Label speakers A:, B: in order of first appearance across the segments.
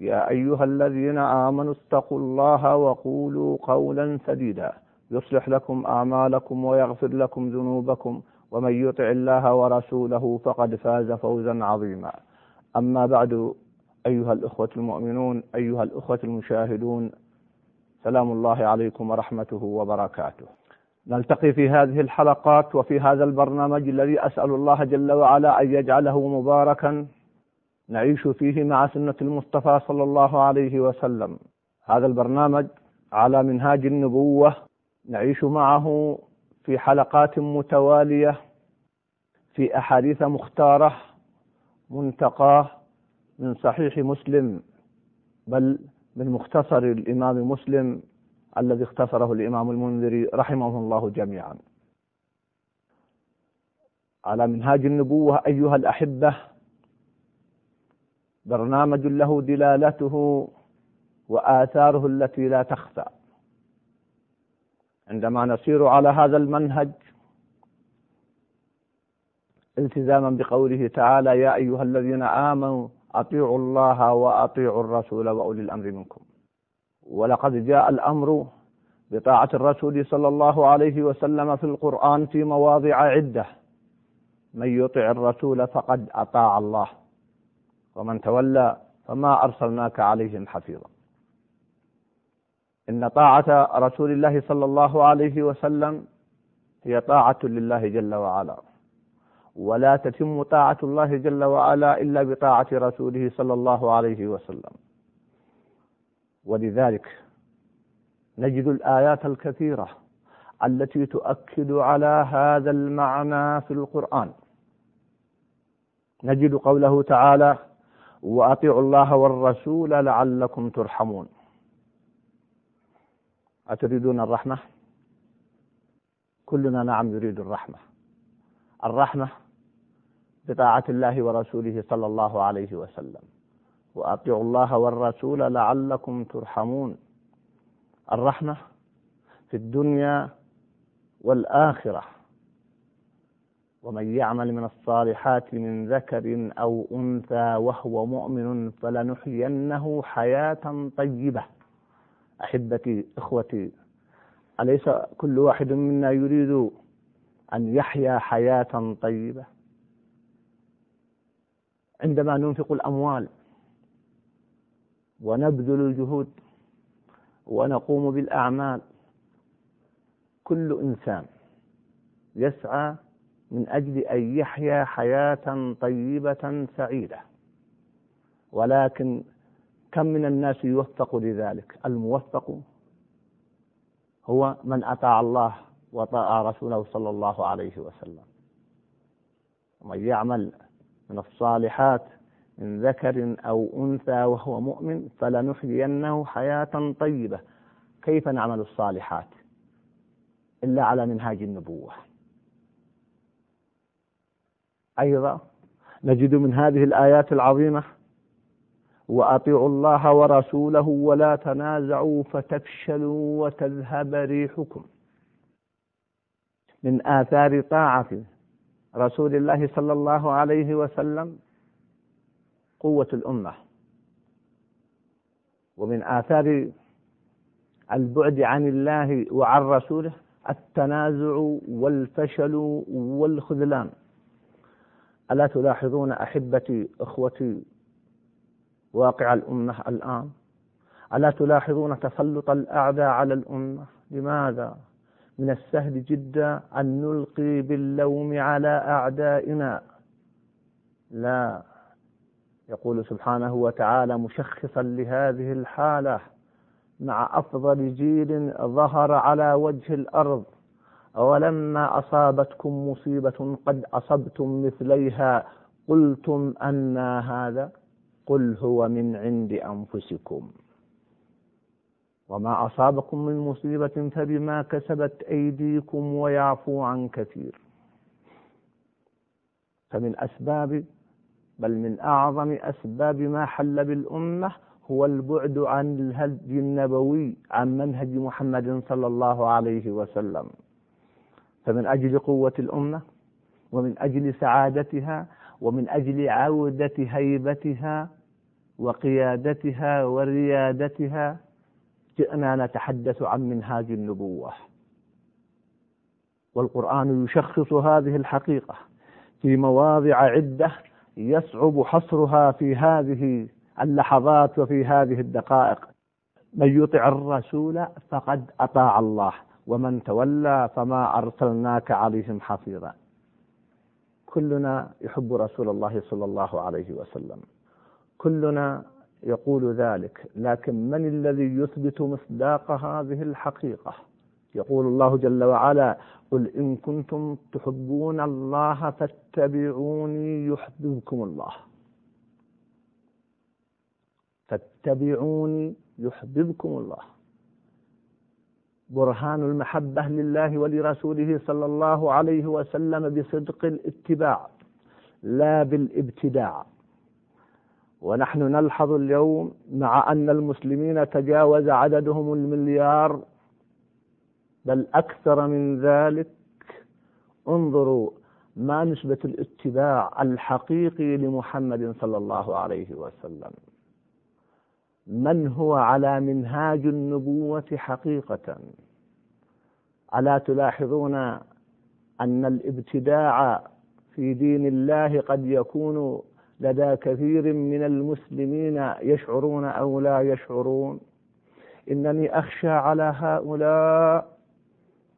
A: يا أيها الذين آمنوا اتقوا الله وقولوا قولا سديدا. يصلح لكم أعمالكم ويغفر لكم ذنوبكم. ومن يطع الله ورسوله فقد فاز فوزا عظيما. أما بعد أيها الأخوة المؤمنون أيها الأخوة المشاهدون سلام الله عليكم ورحمته وبركاته. نلتقي في هذه الحلقات وفي هذا البرنامج الذي أسأل الله جل وعلا أن يجعله مباركا نعيش فيه مع سنة المصطفى صلى الله عليه وسلم. هذا البرنامج على منهاج النبوة نعيش معه في حلقات متوالية في أحاديث مختارة منتقاة من صحيح مسلم بل من مختصر الإمام مسلم الذي اختصره الإمام المنذري رحمه الله جميعا. على منهاج النبوة أيها الأحبة برنامج له دلالته وآثاره التي لا تخفى. عندما نسير على هذا المنهج التزاما بقوله تعالى يا أيها الذين آمنوا أطيعوا الله وأطيعوا الرسول وأولي الأمر منكم. ولقد جاء الأمر بطاعة الرسول صلى الله عليه وسلم في القرآن في مواضع عدة من يطع الرسول فقد أطاع الله. ومن تولى فما أرسلناك عليهم حفيظا. إن طاعة رسول الله صلى الله عليه وسلم هي طاعة لله جل وعلا ولا تتم طاعة الله جل وعلا إلا بطاعة رسوله صلى الله عليه وسلم. ولذلك نجد الآيات الكثيرة التي تؤكد على هذا المعنى في القرآن. نجد قوله تعالى وأطيعوا الله والرسول لعلكم ترحمون. أتريدون الرحمة؟ كلنا نعم يريد الرحمة. الرحمة بطاعة الله ورسوله صلى الله عليه وسلم. وأطيعوا الله والرسول لعلكم ترحمون. الرحمة في الدنيا والآخرة. ومن يعمل من الصالحات من ذكر أو أنثى وهو مؤمن فلنحيينه حياة طيبة. أحبتي إخوتي أليس كل واحد منا يريد أن يحيا حياة طيبة؟ عندما ننفق الأموال ونبذل الجهود ونقوم بالأعمال كل إنسان يسعى من أجل أن يحيا حياة طيبة سعيدة. ولكن كم من الناس يوفق لذلك؟ الموفق هو من أطاع الله وطاع رسوله صلى الله عليه وسلم. ومن يعمل من الصالحات من ذكر أو أنثى وهو مؤمن فلنحيينه حياة طيبة. كيف نعمل الصالحات إلا على منهاج النبوة؟ أيضا. نجد من هذه الآيات العظيمة وأطيعوا الله ورسوله ولا تنازعوا فتفشلوا وتذهب ريحكم. من آثار طاعة رسول الله صلى الله عليه وسلم قوة الأمة. ومن آثار البعد عن الله وعن رسوله التنازع والفشل والخذلان. ألا تلاحظون أحبتي إخوتي واقع الأمة الآن؟ ألا تلاحظون تسلط الأعداء على الأمة؟ لماذا؟ من السهل جدا أن نلقي باللوم على أعدائنا. لا يقول سبحانه وتعالى مشخصا لهذه الحالة مع أفضل جيل ظهر على وجه الأرض. ولما أصابتكم مصيبة قد أصبتم مثليها قلتم أن هذا قل هو من عند أنفسكم. وما أصابكم من مصيبة فبما كسبت أيديكم ويعفو عن كثير. فمن أسباب بل من أعظم أسباب ما حل بالأمة هو البعد عن الهدي النبوي عن منهج محمد صلى الله عليه وسلم. فمن أجل قوة الأمة ومن أجل سعادتها ومن أجل عودة هيبتها وقيادتها وريادتها جئنا نتحدث عن منهاج النبوة. والقرآن يشخص هذه الحقيقة في مواضع عدة يصعب حصرها في هذه اللحظات وفي هذه الدقائق. من يطع الرسول فقد أطاع الله. ومن تولى فما أرسلناك عليهم حفيظا. كلنا يحب رسول الله صلى الله عليه وسلم. كلنا يقول ذلك لكن من الذي يثبت مصداق هذه الحقيقة؟ يقول الله جل وعلا قل إن كنتم تحبون الله فاتبعوني يحببكم الله. فاتبعوني يحببكم الله. برهان المحبة لله ولرسوله صلى الله عليه وسلم بصدق الاتباع لا بالابتداع. ونحن نلحظ اليوم مع أن المسلمين تجاوز عددهم المليار بل أكثر من ذلك. انظروا ما نسبة الاتباع الحقيقي لمحمد صلى الله عليه وسلم. من هو على منهاج النبوة حقيقة؟ ألا تلاحظون أن الابتداع في دين الله قد يكون لدى كثير من المسلمين يشعرون أو لا يشعرون؟ إنني أخشى على هؤلاء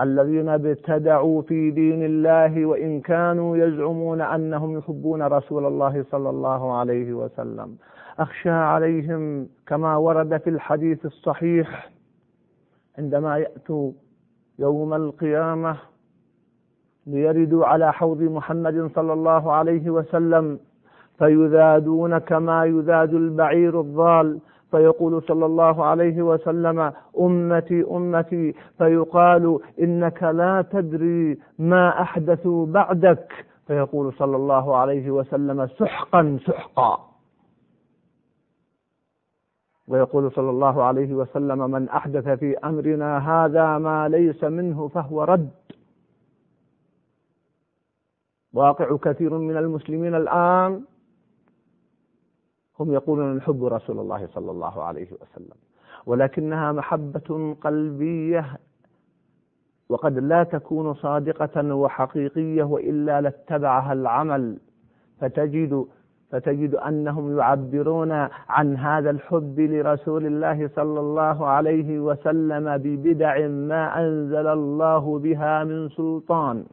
A: الذين ابتدعوا في دين الله وإن كانوا يزعمون أنهم يحبون رسول الله صلى الله عليه وسلم. أخشى عليهم كما ورد في الحديث الصحيح عندما يأتوا يوم القيامة ليردوا على حوض محمد صلى الله عليه وسلم فيذادون كما يذاد البعير الضال. فيقول صلى الله عليه وسلم أمتي أمتي فيقال إنك لا تدري ما احدثوا بعدك. فيقول صلى الله عليه وسلم سحقا سحقا. ويقول صلى الله عليه وسلم من أحدث في أمرنا هذا ما ليس منه فهو رد. واقع كثير من المسلمين الآن هم يقولون نحب رسول الله صلى الله عليه وسلم ولكنها محبة قلبية وقد لا تكون صادقة وحقيقية وإلا لاتبعها العمل فتجد فتجد أنهم يعبرون عن هذا الحب لرسول الله صلى الله عليه وسلم ببدع ما أنزل الله بها من سلطان.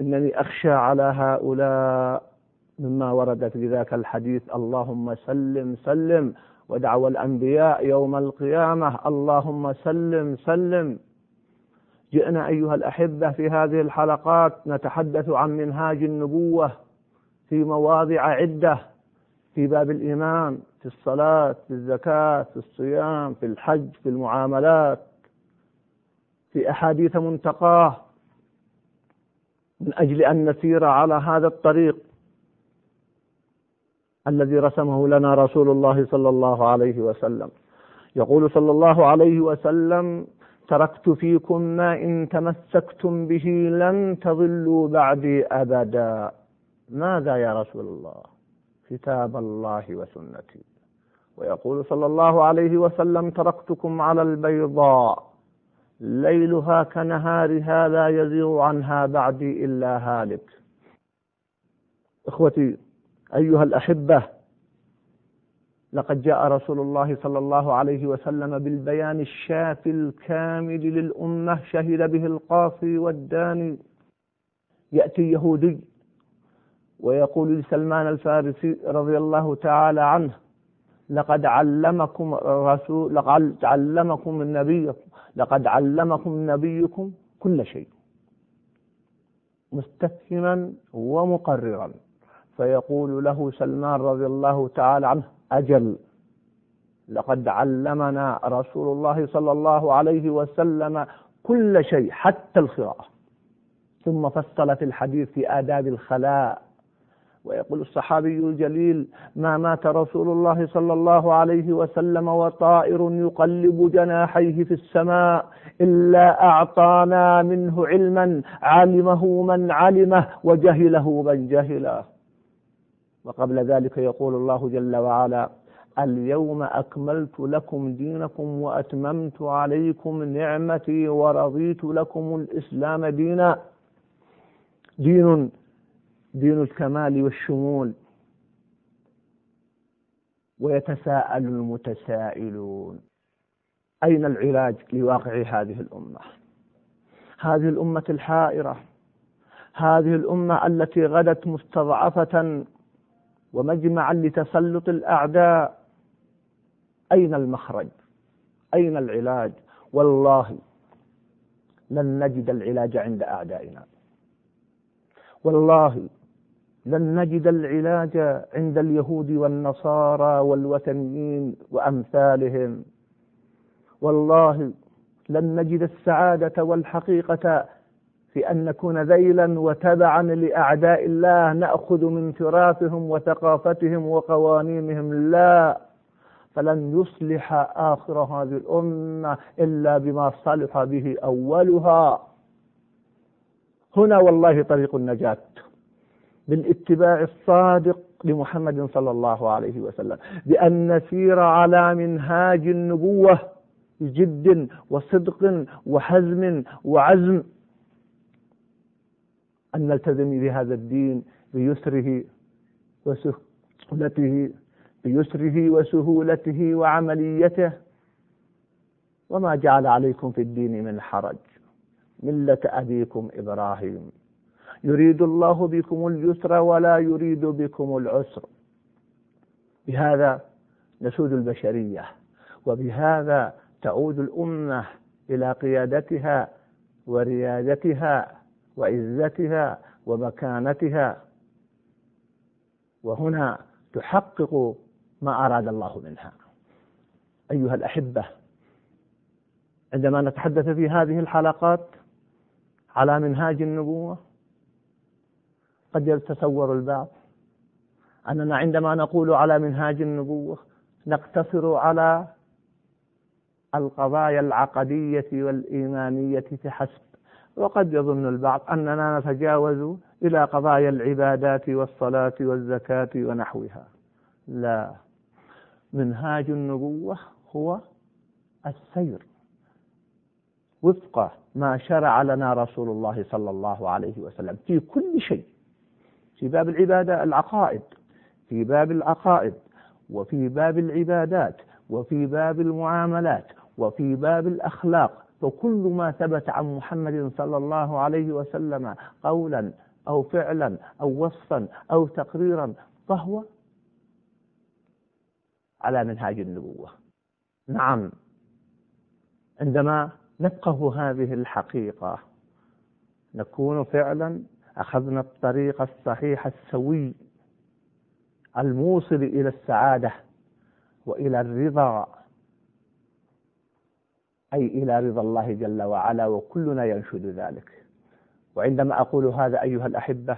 A: إنني أخشى على هؤلاء مما ورد في ذاك الحديث. اللهم سلم سلم. ودعوى الأنبياء يوم القيامة. اللهم سلم سلم. جئنا أيها الأحبة في هذه الحلقات نتحدث عن منهاج النبوة. في مواضع عدة في باب الإيمان في الصلاة في الزكاة في الصيام في الحج في المعاملات في أحاديث منتقاة. من أجل أن نسير على هذا الطريق الذي رسمه لنا رسول الله صلى الله عليه وسلم. يقول صلى الله عليه وسلم تركت فيكم ما إن تمسكتم به لن تضلوا بعدي أبدا. ماذا يا رسول الله؟ كتاب الله وسنتي. ويقول صلى الله عليه وسلم تركتكم على البيضاء ليلها كنهارها لا يزيغ عنها بعدي إلا هالك. إخوتي أيها الأحبة لقد جاء رسول الله صلى الله عليه وسلم بالبيان الشافي الكامل للأمة شهد به القاصي والداني. يأتي يهودي ويقول لسلمان الفارسي رضي الله تعالى عنه لقد علمكم الرسول لقد علمكم النبي لقد علمكم نبيكم كل شيء. مستفهما ومقررا. فيقول له سلمان رضي الله تعالى عنه أجل لقد علمنا رسول الله صلى الله عليه وسلم كل شيء حتى القراءة. ثم فصل في الحديث في آداب الخلاء. ويقول الصحابي الجليل ما مات رسول الله صلى الله عليه وسلم وطائر يقلب جناحيه في السماء إلا أعطانا منه علما علمه من علمه وجهله من جهله. وقبل ذلك يقول الله جل وعلا اليوم أكملت لكم دينكم وأتممت عليكم نعمتي ورضيت لكم الإسلام دينا. دين دين الكمال والشمول. ويتساءل المتسائلون أين العلاج لواقع هذه الأمة؟ هذه الأمة الحائرة هذه الأمة التي غدت مستضعفة ومجمعا لتسلط الأعداء. أين المخرج؟ أين العلاج؟ والله لن نجد العلاج عند أعدائنا. والله لن نجد العلاج عند اليهود والنصارى والوثنيين وأمثالهم. والله لن نجد السعادة والحقيقة في أن نكون ذيلا وتبعا لأعداء الله نأخذ من تراثهم وثقافتهم وقوانينهم. لا فلن يصلح آخر هذه الأمة إلا بما صلح به أولها. هنا والله طريق النجاة. بالاتباع الصادق لمحمد صلى الله عليه وسلم. بأن نسير على منهاج النبوة بجد وصدق وحزم وعزم. أن نلتزم بهذا الدين بيسره وسهولته بيسره وسهولته وعمليته. وما جعل عليكم في الدين من حرج. ملة أبيكم إبراهيم. يريد الله بكم اليسر ولا يريد بكم العسر. بهذا نسود البشرية وبهذا تعود الأمة إلى قيادتها وريادتها وعزتها ومكانتها. وهنا تحقق ما أراد الله منها. أيها الأحبة عندما نتحدث في هذه الحلقات على منهاج النبوة قد يتصور البعض. أننا عندما نقول على منهاج النبوة نقتصر على القضايا العقدية والإيمانية فحسب وقد يظن البعض أننا نتجاوز إلى قضايا العبادات والصلاة والزكاة ونحوها. لا. منهاج النبوة هو السير. وفق ما شرع لنا رسول الله صلى الله عليه وسلم في كل شيء. في باب العبادة العقائد في باب العقائد وفي باب العبادات وفي باب المعاملات وفي باب الأخلاق. فكل ما ثبت عن محمد صلى الله عليه وسلم قولا أو فعلا أو وصفا أو تقريرا فهو على منهاج النبوة. نعم عندما نفقه هذه الحقيقة نكون فعلا أخذنا الطريق الصحيح السوي الموصل إلى السعادة وإلى الرضا أي إلى رضا الله جل وعلا وكلنا ينشد ذلك. وعندما أقول هذا أيها الأحبة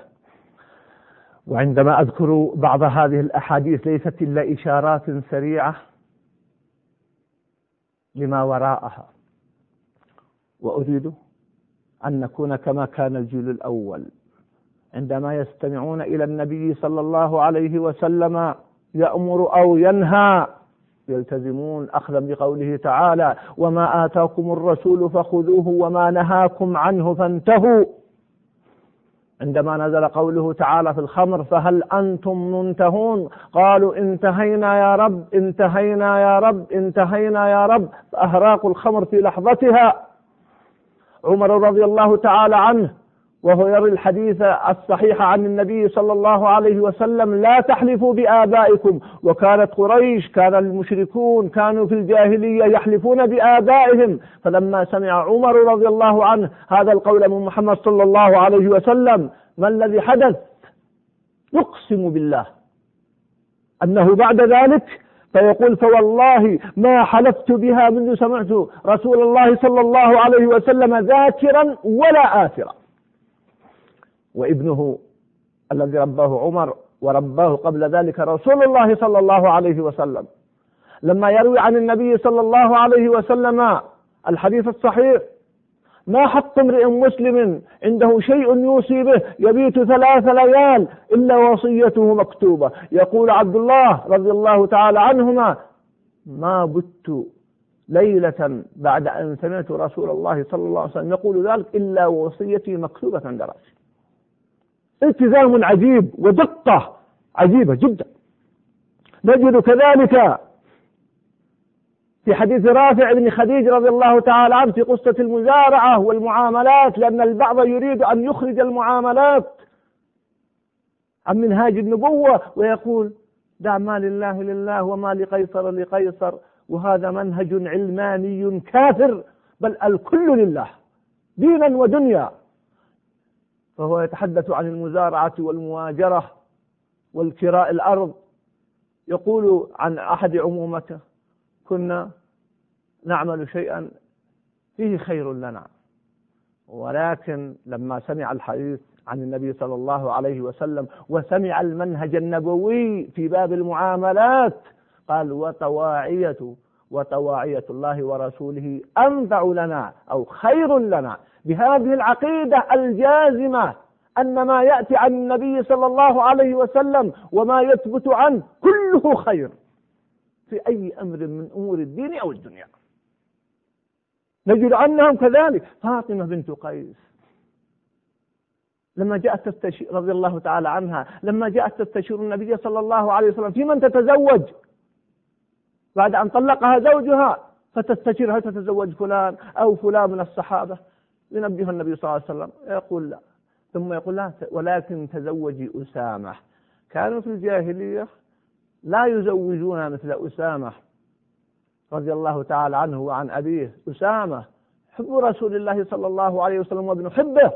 A: وعندما أذكر بعض هذه الأحاديث ليست إلا إشارات سريعة لما وراءها وأريد أن نكون كما كان الجيل الأول. عندما يستمعون إلى النبي صلى الله عليه وسلم يأمر أو ينهى يلتزمون أخذا بقوله تعالى وما آتاكم الرسول فخذوه وما نهاكم عنه فانتهوا. عندما نزل قوله تعالى في الخمر فهل أنتم منتهون؟ قالوا انتهينا يا رب انتهينا يا رب انتهينا يا رب. فأهراق الخمر في لحظتها. عمر رضي الله تعالى عنه وهو يروي الحديث الصحيح عن النبي صلى الله عليه وسلم لا تحلفوا بآبائكم. وكانت قريش كان المشركون كانوا في الجاهلية يحلفون بآبائهم. فلما سمع عمر رضي الله عنه هذا القول من محمد صلى الله عليه وسلم ما الذي حدث؟ يقسم بالله أنه بعد ذلك فيقول فوالله ما حلفت بها منذ سمعت رسول الله صلى الله عليه وسلم ذاكرا ولا آثرا. وابنه الذي رباه عمر ورباه قبل ذلك رسول الله صلى الله عليه وسلم. لما يروي عن النبي صلى الله عليه وسلم الحديث الصحيح ما حق امرئ مسلم عنده شيء يوصي به يبيت ثلاث ليال إلا وصيته مكتوبة. يقول عبد الله رضي الله تعالى عنهما ما بت ليلة بعد أن سمعت رسول الله صلى الله عليه وسلم يقول ذلك إلا وصيتي مكتوبة عند رأسي. التزام عجيب ودقة عجيبة جدا. نجد كذلك في حديث رافع بن خديج رضي الله تعالى عنه في قصة المزارعة والمعاملات لأن البعض يريد أن يخرج المعاملات عن منهاج النبوة ويقول دع ما لله لله وما لقيصر لقيصر وهذا منهج علماني كافر بل الكل لله دينا ودنيا. فهو يتحدث عن المزارعة والمواجرة والكراء الأرض. يقول عن أحد عمومته كنا نعمل شيئا فيه خير لنا. ولكن لما سمع الحديث عن النبي صلى الله عليه وسلم وسمع المنهج النبوي في باب المعاملات قال وطواعية وطواعية الله ورسوله أنفع لنا أو خير لنا. بهذه العقيدة الجازمة أن ما يأتي عن النبي صلى الله عليه وسلم وما يثبت عنه كله خير في أي أمر من أمور الدين أو الدنيا. نجد أنهم كذلك. فاطمة بنت قيس لما جاءت تستشير رضي الله تعالى عنها لما جاءت تستشير النبي صلى الله عليه وسلم في من تتزوج؟ بعد أن طلقها زوجها فتستشير هل تتزوج فلان أو فلان من الصحابة؟ ينبه النبي صلى الله عليه وسلم يقول لا. ثم يقول لا ولكن تزوجي أسامة. كانوا في الجاهلية لا يزوجون مثل أسامة رضي الله تعالى عنه وعن أبيه. أسامة حب رسول الله صلى الله عليه وسلم وابن حبه.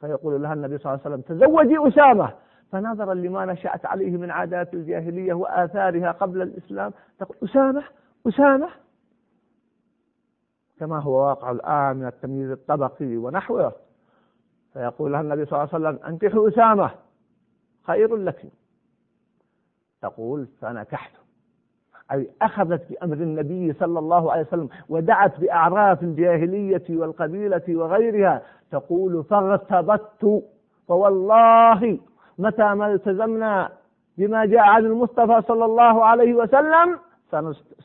A: فيقول لها النبي صلى الله عليه وسلم تزوجي أسامة. فنظرا لما نشأت عليه من عادات الجاهلية وآثارها قبل الإسلام تقول أسامة أسامة. كما هو واقع الآن من التمييز الطبقي ونحوه. فيقول لها النبي صلى الله عليه وسلم أنكحوا أسامة خير لك. تقول فنكحت. أي أخذت بأمر النبي صلى الله عليه وسلم ودعت بأعراف الجاهلية والقبيلة وغيرها. تقول فارتبطت فوالله متى ما التزمنا بما جاء عن المصطفى صلى الله عليه وسلم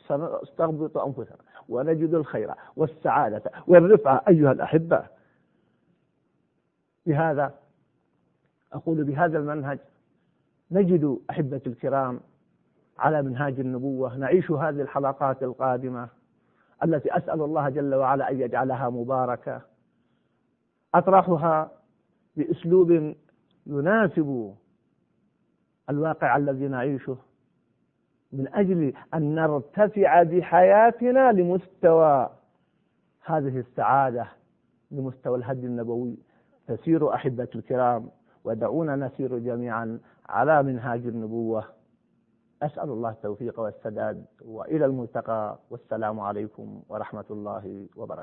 A: سنستغبط أنفسنا ونجد الخير والسعادة والرفعة. أيها الأحبة بهذا أقول بهذا المنهج نجد أحبة الكرام على منهاج النبوة. نعيش هذه الحلقات القادمة التي أسأل الله جل وعلا أن يجعلها مباركة. أطرحها بأسلوب يناسب الواقع الذي نعيشه من أجل أن نرتفع بحياتنا لمستوى هذه السعادة لمستوى الهدي النبوي. تسير أحبة الكرام ودعونا نسير جميعا على منهاج النبوة. أسأل الله التوفيق والسداد وإلى الملتقى. والسلام عليكم ورحمة الله وبركاته.